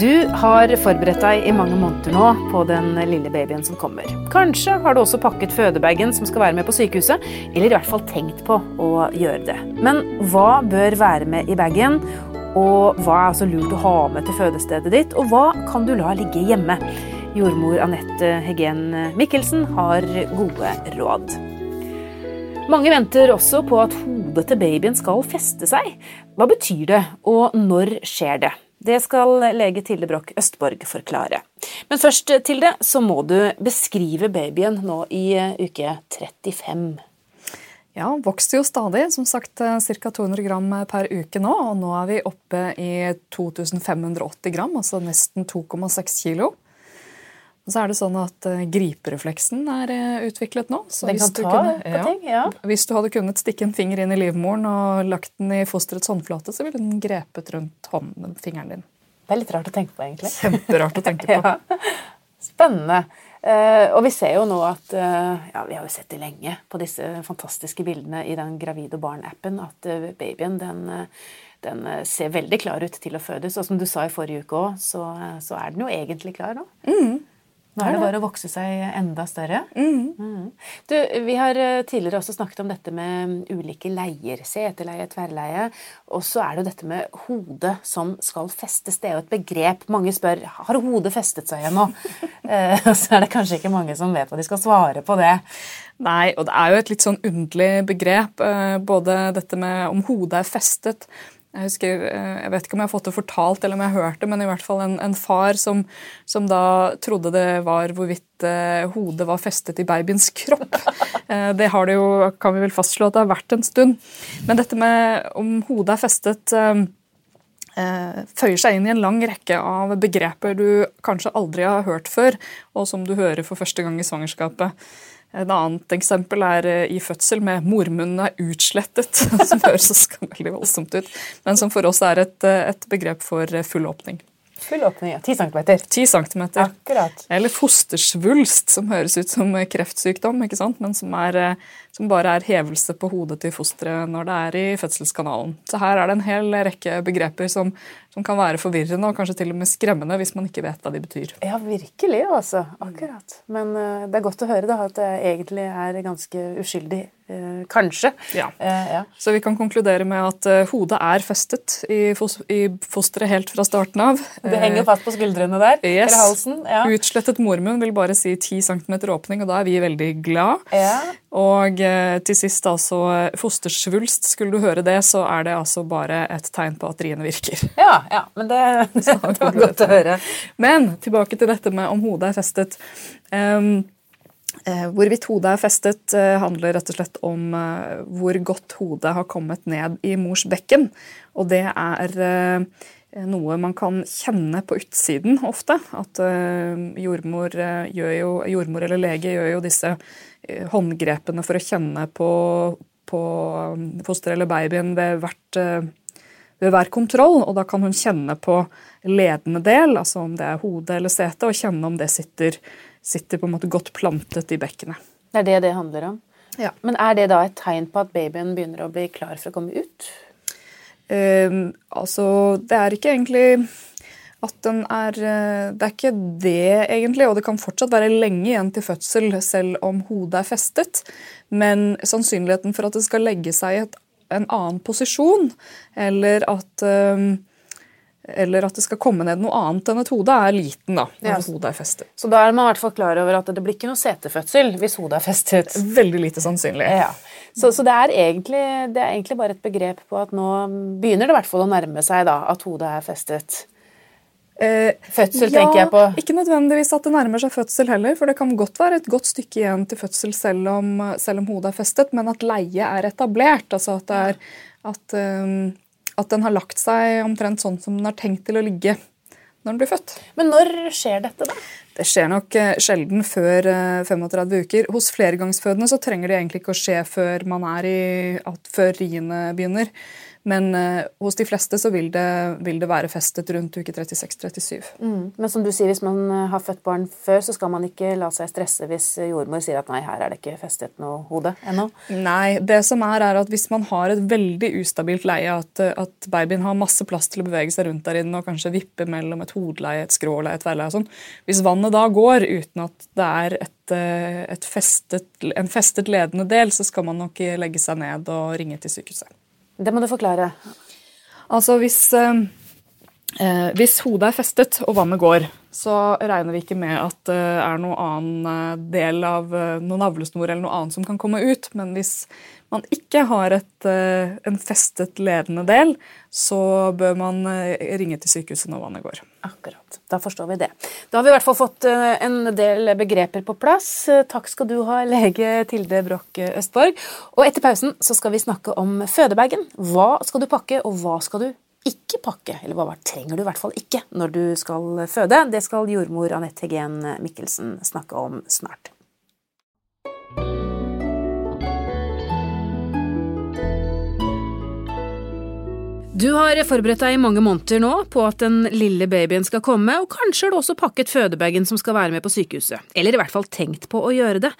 Du har forberedt deg i mange måneder nå på den lille babyen som kommer. Kanskje har du også pakket fødebagen som skal være med på sykehuset, eller i hvert fall tenkt på å gjøre det. Men hva bør være med i bagen, og hva er altså lurt å ha med til fødestedet ditt, og hva kan du la ligge hjemme? Jordmor Anette Hegen Mikkelsen har gode råd. Mange venter også på at hodet til babyen skal feste seg. Hva betyr det, og når skjer det? Det skal lege Tilde Broch Østborg forklare. Men først, Tilde, så må du beskrive babyen nå i uke 35. Ja, vokser jo stadig. Som sagt ca. 200 gram per uke nå. Og nå er vi oppe i 2580 gram, altså nesten 2,6 kilo. Og så er det sånn at uh, Griperefleksen er uh, utviklet nå. Så den kan ta kunne, på ting, ja. Hvis du hadde kunnet stikke en finger inn i livmoren og lagt den i fosterets håndflate, så ville den grepet rundt hånden, fingeren din. Det er litt rart å tenke på, egentlig. Kjemperart å tenke på. ja. Spennende. Uh, og vi ser jo nå at ja, Vi har jo sett det lenge på disse fantastiske bildene i den Gravid og barn-appen, at babyen den den ser veldig klar ut til å fødes. Og som du sa i forrige uke òg, så, så, er den jo egentlig klar nå. Mm. Nå er det bare å vokse seg enda større. Mm. Mm. Du, vi har eh, tidligere også snakket om dette med ulike leier. Seteleie, tverrleie. Og så er det jo dette med hodet som skal festes. Det er jo et begrep. Mange spør har hodet festet seg ennå. nå. Eh, så er det kanskje ikke mange som vet hva de skal svare på det. Nei, og det er jo et litt sånn underlig begrep. Eh, både dette med om hodet er festet, jeg husker, eh, jeg vet ikke om jeg har fått det fortalt eller om jeg har hørt det, men i hvert fall en, en far som, som, da trodde det var hvorvidt eh, hodet var festet i babyens kropp. Eh, det har det jo, kan vi vel fastslå at det har vært en stund. Men dette med om hodet er festet eh, eh, føyer seg inn i en lang rekke av begreper du kanskje aldri har hørt før, og som du hører for første gang i svangerskapet. Et annet eksempel er eh, i fødsel med 'mormunnen er utslettet', som høres så veldig voldsomt ut, men som for oss er et, eh, et begrep for eh, full åpning. Full åpning, ja. 10 cm. 10 cm. Akkurat. Eller fostersvulst, som høres ut som kreftsykdom, ikke sant? men som, er, som bare er hevelse på hodet til fosteret når det er i fødselskanalen. Så her er det en hel rekke begreper som som kan være forvirrende og kanskje til og med skremmende hvis man ikke vet hva de betyr. Ja, virkelig, altså. Akkurat. Men uh, det er godt å høre da, at det egentlig er ganske uskyldig. Uh, kanskje. Ja. Uh, ja. Så vi kan konkludere med at hodet er festet i, fos i, fosteret helt fra starten av. Det henger fast på skuldrene der? Yes. Eller halsen? Ja. Utslettet mormunn vil bare si 10 cm åpning, og da er vi veldig glad. Ja. Og til sist altså fostersvulst. Skulle du høre det, så er det altså bare et tegn på at riene virker. Ja, ja, men det, det var godt å høre. Men tilbake til dette med om hodet er festet. Um, Hvorvidt hodet er festet, uh, handler rett og slett om hvor godt hodet har kommet ned i mors bekken. Og det er noe man kan kjenne på utsiden ofte. At jordmor, jo, jordmor, eller lege gjør jo disse håndgrepene for å kjenne på, på fosteret eller babyen ved hvert ved hver kontroll, og da kan hun kjenne på ledende del, altså om det er hodet eller setet, og kjenne om det sitter, sitter på en måte godt plantet i bekkenet. Det er det det handler om? Ja. Men er det da et tegn på at babyen begynner å bli klar for å komme ut? Uh, altså, det er ikke egentlig at den er eh, Det er ikke det, egentlig, og det kan fortsatt være lenge igjen til fødsel selv om hodet er festet. Men sannsynligheten for at det skal legge seg i en annen posisjon, eller at um, eller at det skal komme ned noe annet enn et hode, er liten. da, når yes. hodet er festet. Så da er man i hvert fall klar over at det blir ikke noe setefødsel hvis hodet er festet? Veldig lite sannsynlig. Ja. Så, så det, er egentlig, det, er egentlig, bare et begrep på at nå begynner det i hvert fall å nærme seg da, at hodet er festet. Eh, fødsel, ja, tenker jeg på. Ikke nødvendigvis at det nærmer seg fødsel heller. For det kan godt være et godt stykke igjen til fødsel selv om, selv om hodet er festet, men at leie er etablert. Altså at, det er, at, um, at, den har lagt seg omtrent sånn som den har tenkt til å ligge når den blir født. Men når skjer dette, da? Det skjer nok uh, sjelden før uh, 35 uker. Hos flergangsfødende så trenger det egentlig ikke å skje før man er i, at, før riene begynner. Men eh, hos de fleste så vil det, vil det være festet rundt uke 36-37. Mm. Men som du sier, hvis man eh, har født barn før, så skal man ikke la seg stresse hvis jordmor sier at nei, her er det ikke festet noe hode ennå? Nei, det som er er at hvis man har et veldig ustabilt leie, at, at babyen har masse plass til å bevege seg rundt der inne og kanskje vippe mellom et hodeleie, et skråleie, et tverrleie og sånn, hvis vannet da går uten at det er eh, et festet, en festet ledende del, så skal man nok legge seg ned og ringe til sykehuset. Det må du forklare. Altså hvis, eh, eh, hvis hodet er festet og vannet går, så regner vi ikke med at det er noen annen eh, del av eh, noen navlesnor eller noe annet som kan komme ut. Men hvis man ikke har et, en festet ledende del, så bør man ringe til sykehuset når vannet går. Akkurat. Da forstår vi det. Da har vi i hvert fall fått en del begreper på plass. Takk skal du ha, lege Tilde Broch Østborg. Og etter pausen så skal vi snakke om fødebagen. Hva skal du pakke, og hva skal du ikke pakke, eller hva trenger du i hvert fall ikke når du skal føde. Det skal jordmor Anette Hegen Mikkelsen snakke om snart. Du har forberedt deg i mange måneder nå på at den lille babyen skal komme, og kanskje har du også pakket fødebagen som skal være med på sykehuset. Eller i hvert fall tenkt på å gjøre det.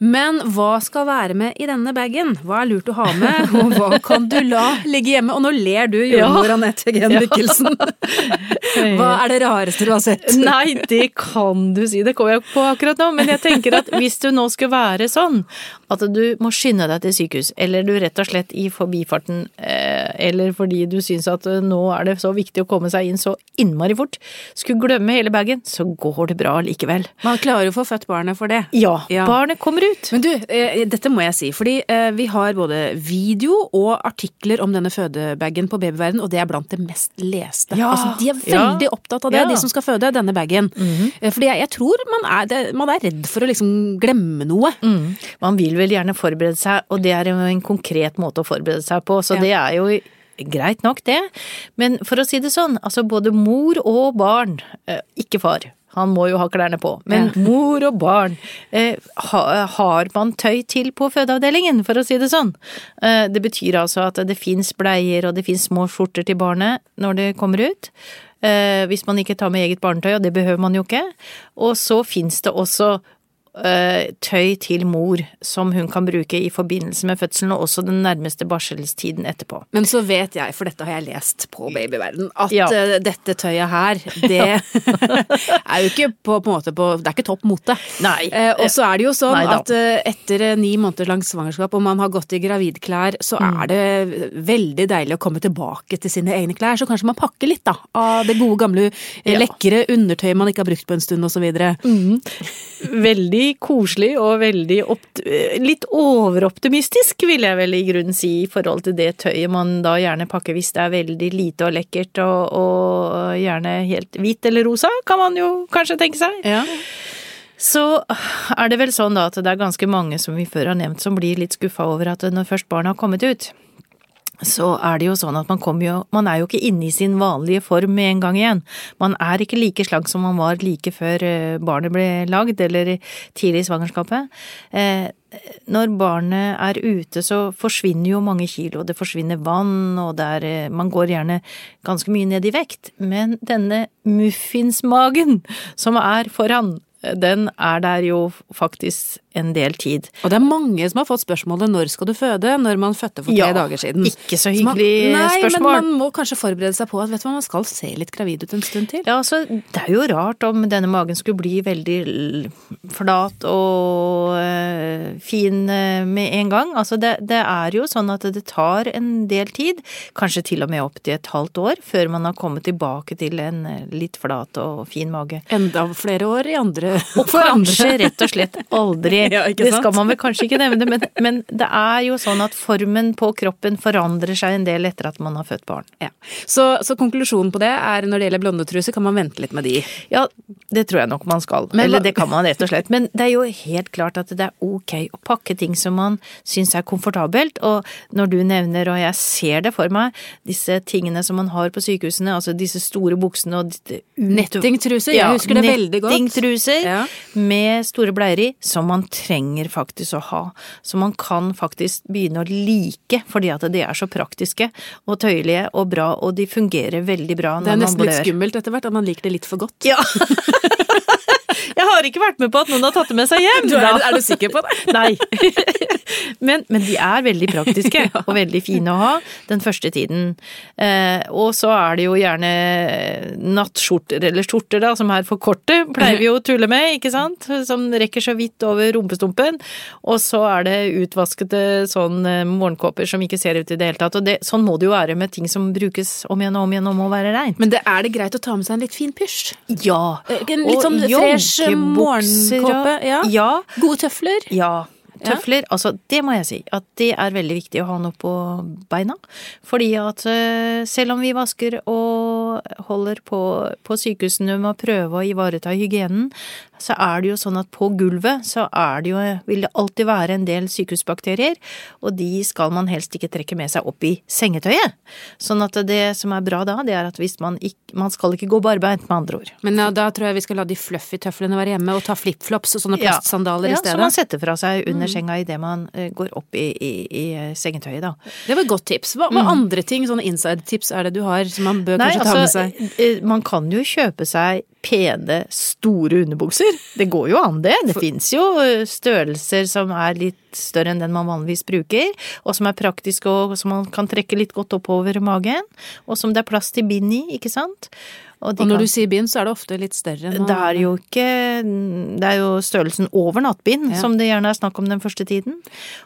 Men hva skal være med i denne bagen? Hva er lurt å ha med, og hva kan du la ligge hjemme? Og nå ler du, jordmor. Anette Gen Mikkelsen. Hva er det rareste du har sett? Nei, det kan du si. Det kommer jeg på akkurat nå. Men jeg tenker at hvis du nå skulle være sånn at du må skynde deg til sykehus, eller du rett og slett i forbifarten, eh, eller fordi du syns at eh, nå er det så viktig å komme seg inn så innmari fort, skulle glemme hele bagen, så går det bra likevel. Man klarer jo å få født barnet for det. Ja, ja. barnet kommer ut. Men du, eh, dette må jeg si, fordi vi har både video og artikler om denne fødebagen på Babyverden, og det er blant det mest leste. Ja. Altså, de er veldig ja. opptatt av det, de som skal føde denne bagen. Mm -hmm. Fordi jeg, jeg tror man er, man er, redd for å liksom glemme noe. Mm. Man vil vel gjerne forberede seg, og det er jo en konkret måte å forberede seg på, så det er jo greit nok, det. Men for å si det sånn, altså både mor og barn, eh, ikke far, han må jo ha klærne på. Men ja. mor og barn, eh, har man tøy til på fødeavdelingen, for å si det sånn? Eh, det betyr altså at det fins bleier og det fins små skjorter til barnet når det kommer ut. Eh, hvis man ikke tar med eget barnetøy, og det behøver man jo ikke. Og så fins det også tøy til mor som hun kan bruke i forbindelse med fødselen, og også den nærmeste barselstiden etterpå. Men så vet jeg, for dette har jeg lest på Babyverden, at ja. Eh, dette tøyet her, det er jo ikke på, på, en måte på Det er ikke topp mote. Nei. Eh, og så er det jo sånn Nei, at eh, etter ni måneder langt svangerskap, og man har gått i gravidklær, så mm. er det veldig deilig å komme tilbake til sine egne klær. Så kanskje man pakker litt, da, av det gode, gamle, ja. lekre undertøyet man ikke har brukt på en stund, osv. Mm. Veldig koselig og veldig litt overoptimistisk, vil jeg vel i grunnen si, i forhold til det tøyet man da gjerne pakker hvis det er veldig lite og lekkert og, og gjerne helt hvitt eller rosa, kan man jo kanskje tenke seg. Ja. Så er det vel sånn da at det er ganske mange som vi før har nevnt som blir litt skuffa over at når først barnet har kommet ut, så er det jo sånn at man kommer jo Man er jo ikke inne i sin vanlige form med en gang igjen. Man er ikke like slank som man var like før eh, barnet ble lagd, eller tidlig i svangerskapet. Eh, når barnet er ute, så forsvinner jo mange kilo. Det forsvinner vann, og der, eh, man går gjerne ganske mye ned i vekt. Men denne muffinsmagen som er foran, den er der jo faktisk en del tid. Og det er mange som har fått spørsmålet 'når skal du føde?' når man fødte for tre ja, dager siden. Ikke så hyggelig man, nei, spørsmål. Nei, men man må kanskje forberede seg på at vet du hva, man skal se litt gravid ut en stund til. Ja, altså, det er jo rart om denne magen skulle bli veldig flat og øh, fin øh, med en gang. Altså, det, det, er jo sånn at det tar en del tid, kanskje til og med opp til et halvt år, før man har kommet tilbake til en øh, litt flat og fin mage. Enda flere år i andre Og kanskje rett og slett aldri ja, det skal man vel kanskje ikke nevne, men, men, det er jo sånn at formen på kroppen forandrer seg en del etter at man har født barn. Ja. Så, så, konklusjonen på det er når det gjelder blondetruser, kan man vente litt med de? Ja, det tror jeg nok man skal. Men, Eller det kan man rett og slett. Men det er jo helt klart at det er ok å pakke ting som man syns er komfortabelt. Og når du nevner, og jeg ser det for meg, disse tingene som man har på sykehusene, altså disse store buksene og Nettingtruser, jeg husker det veldig godt. Nettingtruser bukser Ja. med store bleier i, som man trenger faktisk å ha. Som man kan faktisk begynne å like, fordi at de er så praktiske og tøyelige og bra, og de fungerer veldig bra Det er nesten litt skummelt etter hvert, at man liker det litt for godt. Ja. Jeg har ikke vært med på at noen har tatt det med seg hjem. Du, er, er du sikker på det? Nei. Men, men de er veldig praktiske og veldig fine å ha den første tiden. Eh, og så er det jo gjerne nattskjorter eller skjorter da, som er for korte, pleier vi jo å tulle med, ikke sant? Som rekker så vidt over rumpestumpen. Og så er det utvaskede sånn eh, morgenkåper som ikke ser ut i det hele tatt. Og det, sånn må det jo være med ting som brukes om igjen og om igjen og må være reint. Men det, er det greit å ta med seg en litt fin pysj? Ja. En litt sånn fresh joggebukser morgenkåpe? Ja. ja. Gode tøfler? Ja. Tøfler, altså det må jeg si, at det er veldig viktig å ha noe på beina. Fordi at eh, selv om vi vasker og holder på på sykehusene med å prøve å ivareta hygienen, så er det jo sånn at på gulvet så er det jo, vil det alltid være en del sykehusbakterier, og de skal man helst ikke trekke med seg opp i sengetøyet. Sånn at det som er bra da, det er at hvis man ikke, man skal ikke gå barbeint, med andre ord. Men ja, da tror jeg vi skal la de fluffy tøflene være hjemme, og ta flipflops og sånne plastsandaler ja, i stedet. Ja, som man setter fra seg under senga idet man eh, går opp i, i, i eh, sengetøyet, da. Det var et godt tips. Hva, hva andre ting, sånne inside-tips, er det du har som man bør Nei, kanskje ta med altså, seg? eh, man kan jo kjøpe seg pene, store underbukser. Det går jo an, det. Det fins jo eh, størrelser som er litt større enn den man vanligvis bruker, og som er praktiske og som man kan trekke litt godt oppover magen, og som det er plass til bind i, ikke sant? de Og når kan- du sier bind, så er det ofte litt større enn det er jo ikke Det er jo størrelsen over nattbind Ja. som det gjerne er snakk om den første tiden.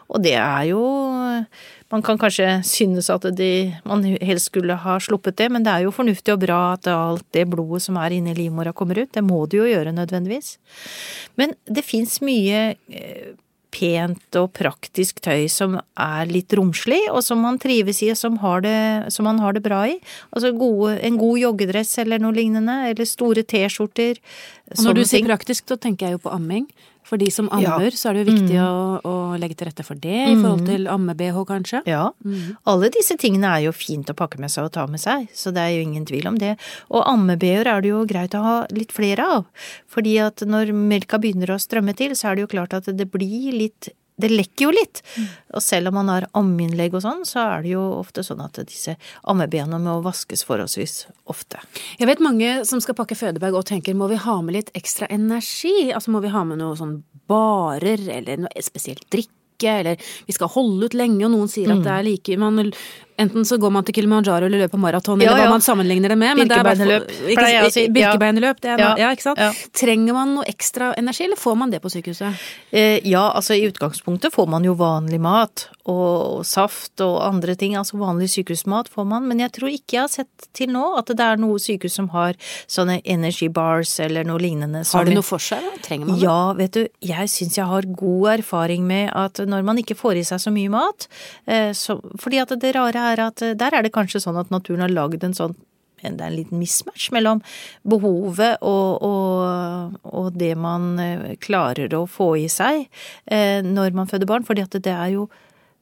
Og det er jo Man kan kanskje synes at de, man helst skulle ha sluppet det, men det er jo fornuftig og bra at alt det blodet som er inni livmora kommer ut. Det må du jo gjøre nødvendigvis. Men det fins mye eh, pent og praktisk tøy som er litt romslig, og som man trives i, og som, har det, som man har det bra i. Altså gode, en god joggedress eller noe lignende, eller store T-skjorter. Og når du sier praktisk, da tenker jeg jo på amming. For de som Ja. så er det jo viktig å, å legge til rette for det, i forhold til amme-BH kanskje. Ja, alle disse tingene er jo fint å pakke med seg og ta med seg, så det er jo ingen tvil om det. Og ammebh-er er det jo greit å ha litt flere av, fordi at når melka begynner å strømme til, så er det jo klart at det blir litt det lekker jo litt, og selv om man har ammeinnlegg og sånn, så er det jo ofte sånn at disse ammebena må vaskes forholdsvis ofte. Jeg vet mange som skal pakke fødebag og tenker må vi ha med litt ekstra energi? Altså må vi ha med noe sånn barer, eller noe spesielt drikke, eller vi skal holde ut lenge, og noen sier at det er like man, Enten så går man til Kilimanjaro eller løper maraton, Ja, eller hva ja. man sammenligner det med. er Birkebeinerløp, pleier jeg å si. Birkebeinerløp, det er Ja. ja, ikke sant. Trenger man noe ekstra energi, eller får man det på sykehuset? Eh, ja, altså i utgangspunktet får man jo vanlig mat og saft og andre ting, altså vanlig sykehusmat får man, men jeg tror ikke jeg har sett til nå at det er noe sykehus som har sånne energy bars eller noe lignende. Har det noe for seg? da? Trenger man det? Ja, vet du, jeg syns jeg har god erfaring med at når man ikke får i seg så mye mat, eh, så, fordi at det rare er at eh, der er det kanskje sånn at naturen har lagd en sånn det er en liten mismatch mellom behovet og, og, og det man eh, klarer å få i seg eh, når man føder barn, fordi det er jo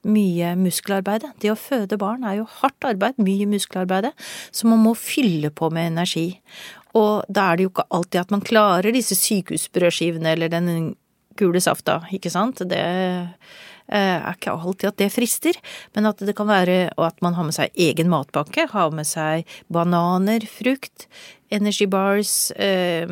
mye muskelarbeid. Det å føde barn er jo hardt arbeid, mye muskelarbeid, så man må fylle på med energi. Og da er det jo ikke alltid at man klarer disse sykehusbrødskivene eller den gule safta, ikke sant. Det er ikke alltid at det frister, men at det kan være at man har med seg egen matpakke, har med seg bananer, frukt, energy bars, eh,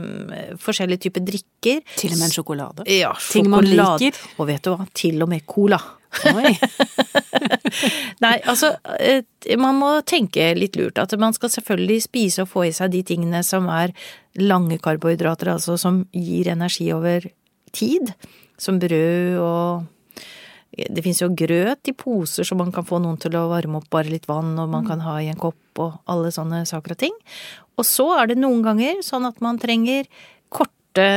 forskjellige typer drikker. Til og med en sjokolade. Ja, Ting man sjokolade. liker. Og vet du hva, til og med cola. Oi. Nei, altså, eh, man må tenke litt lurt. At man skal selvfølgelig spise og få i seg de tingene som er lange karbohydrater, altså som gir energi over tid. Som brød og det fins jo grøt i poser så man kan få noen til å varme opp bare litt vann, og man kan ha i en kopp og alle sånne saker og ting. Og så er det noen ganger sånn at man trenger korte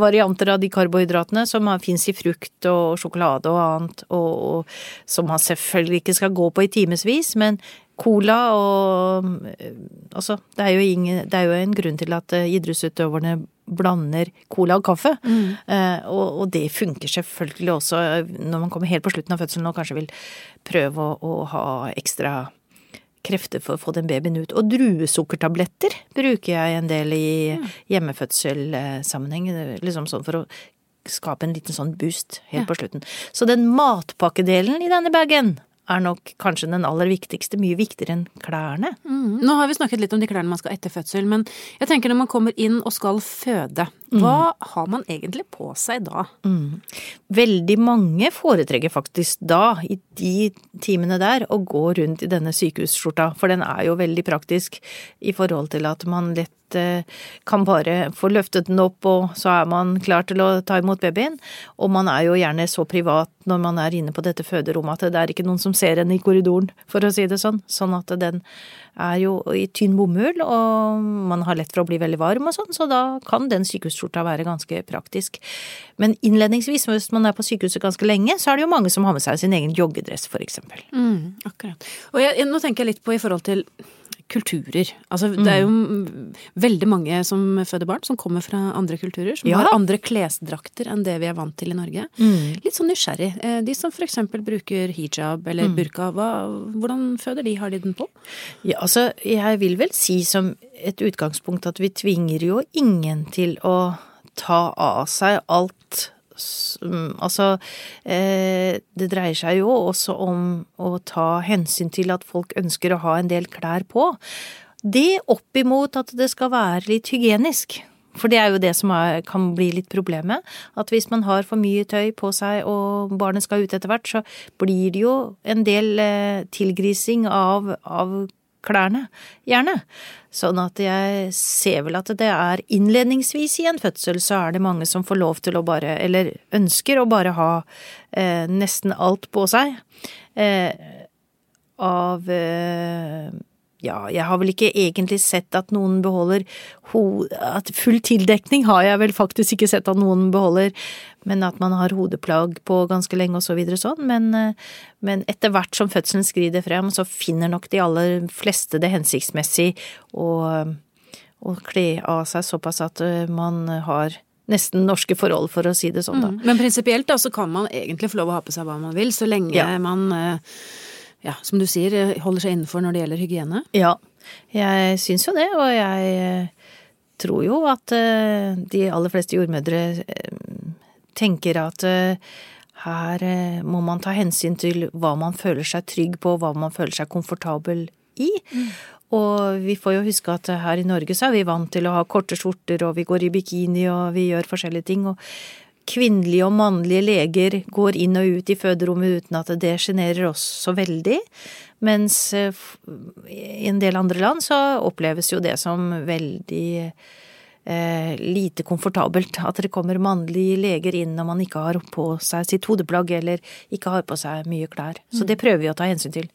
varianter av de karbohydratene som fins i frukt og sjokolade og annet, og, og som man selvfølgelig ikke skal gå på i timevis, men cola og Altså, det er ingen, det er jo en grunn til at eh, idrettsutøverne blander cola og kaffe. Eh, og, og det funker selvfølgelig også når man kommer helt på slutten av fødselen og kanskje vil prøve å, å ha ekstra krefter for å få den babyen ut. Og druesukkertabletter bruker jeg en del i hjemmefødselssammenheng. liksom sånn for å skape en liten sånn boost helt på slutten. Så den matpakkedelen i denne bagen er nok kanskje den aller viktigste, mye viktigere enn klærne. Mm. Nå har vi snakket litt om de klærne man skal etter fødsel, men jeg tenker når man kommer inn og skal føde, hva har man egentlig på seg da? Mm. Veldig mange foretrekker faktisk da, i de timene der, å gå rundt i denne sykehusskjorta, for den er jo veldig praktisk i forhold til at man lett kan bare få løftet den opp, og så er man klar til å ta imot babyen. Og man er jo gjerne så privat når man er inne på dette føderommet at det er ikke noen som ser en i korridoren, for å si det sånn. Sånn at den er jo i tynn bomull, og man har lett for å bli veldig varm og sånn, så da kan den sykehusskjorta være ganske praktisk. Men innledningsvis, hvis man er på sykehuset ganske lenge, så er det jo mange som har med seg sin egen joggedress, for eksempel. Mm, akkurat. Og jeg, nå tenker jeg litt på i forhold til kulturer. Altså, det er jo veldig mange som føder barn som kommer fra andre kulturer, som Ja. har andre klesdrakter enn det vi er vant til i Norge. Litt sånn nysgjerrig. Eh, De som eksempel bruker hijab eller burka, hva, hvordan føder de? Har de den på? Ja, altså, jeg vil vel si som et utgangspunkt at vi tvinger jo ingen til å ta av seg alt mm, Altså, eh, det dreier seg jo også om å ta hensyn til at folk ønsker å ha en del klær på. Det opp imot at det skal være litt hygienisk. For det er jo det som er, kan bli litt problemet. At hvis man har for mye tøy på seg og barnet skal ut etter hvert, så blir det jo en del eh, tilgrising av, av klærne. Gjerne. Sånn at jeg ser vel at det er innledningsvis i en fødsel så er det mange som får lov til å bare, eller ønsker å bare ha eh, nesten alt på seg. Eh, av eh, ja, jeg har vel ikke egentlig sett at noen beholder ho at Full tildekning har jeg vel faktisk ikke sett at noen beholder, men at man har hodeplagg på ganske lenge og så videre sånn. Men, eh, men etter hvert som fødselen skrider frem, så finner nok de aller fleste det hensiktsmessig å, å kle av seg såpass at eh, man har nesten norske forhold, for å si det sånn, da. Men prinsipielt da, så kan man egentlig få lov å ha på seg hva man vil, så lenge Ja. man, eh, ja, som du sier, eh, holder seg innenfor når det gjelder hygiene. Ja, jeg syns jo det, og jeg eh, tror jo at eh, de aller fleste jordmødre tenker at her må man ta hensyn til hva man føler seg trygg på, hva man føler seg komfortabel i. Og vi får jo huske at her i Norge så er vi vant til å ha korte skjorter, og vi går i bikini, og vi gjør forskjellige ting. og kvinnelige og mannlige leger går inn og ut i føderommet uten at det sjenerer oss så veldig. Mens eh, i en del andre land så oppleves jo det som veldig eh, lite komfortabelt. At det kommer mannlige leger inn når man ikke har på seg sitt hodeplagg eller ikke har på seg mye klær. Så det prøver vi å ta hensyn til.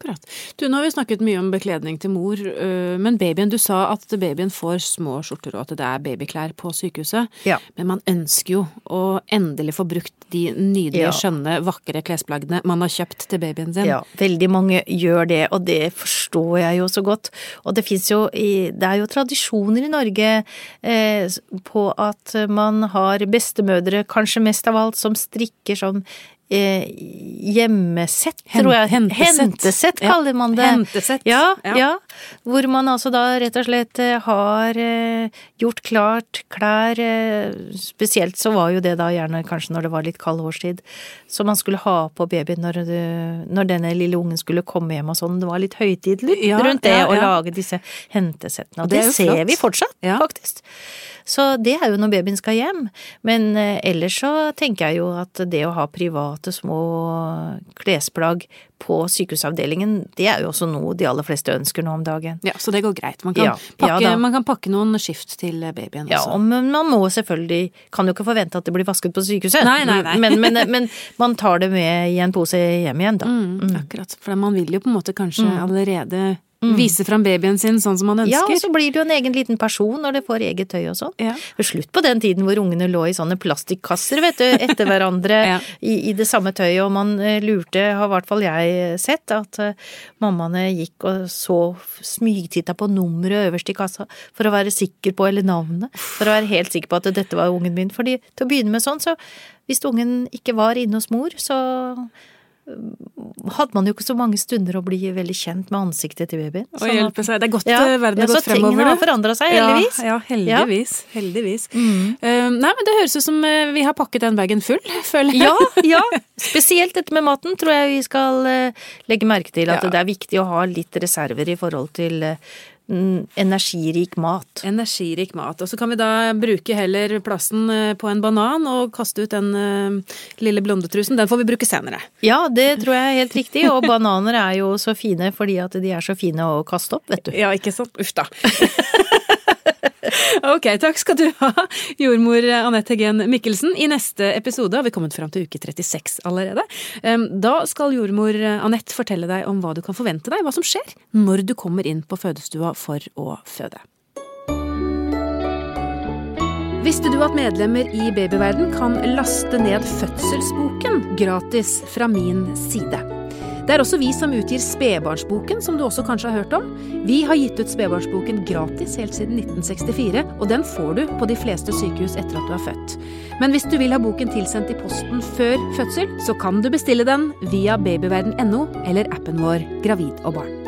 Akkurat. Du, nå har vi snakket mye om bekledning til mor, øh, men babyen, du sa at babyen får små skjorter og at det er babyklær på sykehuset. Ja. Men man ønsker jo å endelig få brukt de nydelige, Ja. skjønne, vakre klesplaggene man har kjøpt til babyen sin. Ja, veldig mange gjør det, og det forstår jeg jo så godt. Og det fins jo Det er jo tradisjoner i Norge eh, på at man har bestemødre, kanskje mest av alt, som strikker sånn hjemmesett, Hent, tror jeg. hentesett. Hentesett kaller man det. hentesett. Ja, Ja. ja. Hvor man altså da rett og slett eh, har eh, gjort klart klær eh, Spesielt så var jo det da gjerne kanskje når det var litt kald årstid, som man skulle ha på babyen når, når denne lille ungen skulle komme hjem og sånn. Det var litt høytidelig Ja, rundt det å lage disse hentesettene. Og Det det, er ser flott. vi fortsatt, faktisk. Så det er jo når babyen skal hjem. Men eh, ellers så tenker jeg jo at det å ha private små klesplagg på sykehusavdelingen, det er jo også noe de aller fleste ønsker nå om dagen. Ja, så det går greit. Man kan, Ja, pakke, ja man kan pakke noen skift til babyen også. Ja, men man må selvfølgelig Kan jo ikke forvente at det blir vasket på sykehuset. Nei, nei, nei. Men, men, men man tar det med i en pose hjem igjen, da. Mm, akkurat. For man vil jo på en måte kanskje allerede vise fram babyen sin sånn som man ønsker. Ja, og så blir det jo en egen liten person når det får eget tøy og sånn. Ja. Slutt på den tiden hvor ungene lå i sånne plastikkasser, vet du, etter hverandre Ja. i, i det samme tøyet, og man eh, lurte, har i hvert fall jeg sett, at uh, mammaene gikk og så smygtitta på nummeret øverst i kassa for å være sikker på, eller navnet, for å være helt sikker på at dette var ungen min. Fordi til å begynne med sånn, så hvis ungen ikke var inne hos mor, så hadde man jo ikke så mange stunder å bli veldig kjent med ansiktet til babyen. Og hjelpe seg. Det er godt Ja, eh, verden har ja, gått fremover. Så tingene har forandra seg, heldigvis. Ja, ja heldigvis. Heldigvis. Mm. Uh, nei, men det høres ut som eh, vi har pakket den bagen full, føler jeg. Ja, ja. Spesielt dette med maten tror jeg vi skal eh, legge merke til. At det er viktig å ha litt reserver i forhold til energirik mat. Energirik mat. Og så kan vi da bruke heller plassen eh, på en banan og kaste ut den eh, lille blondetrusen. Den får vi bruke senere. Ja, det tror jeg er helt riktig. Og bananer er jo så fine fordi at de er så fine å kaste opp, vet du. Ja, ikke sant? Uff da. ok, takk skal du ha, jordmor Anette Heggen Mikkelsen. I neste episode har vi kommet fram til uke 36 allerede. Da skal jordmor Anette fortelle deg om hva du kan forvente deg, hva som skjer når du kommer inn på fødestua for å føde. Visste du at medlemmer i Babyverden kan laste ned fødselsboken gratis fra min side? Det er også vi som utgir Spedbarnsboken, som du også kanskje har hørt om. Vi har gitt ut Spedbarnsboken gratis helt siden 1964, og den får du på de fleste sykehus etter at du er født. Men hvis du vil ha boken tilsendt i posten før fødsel, så kan du bestille den via babyverden.no eller appen vår Gravid og barn.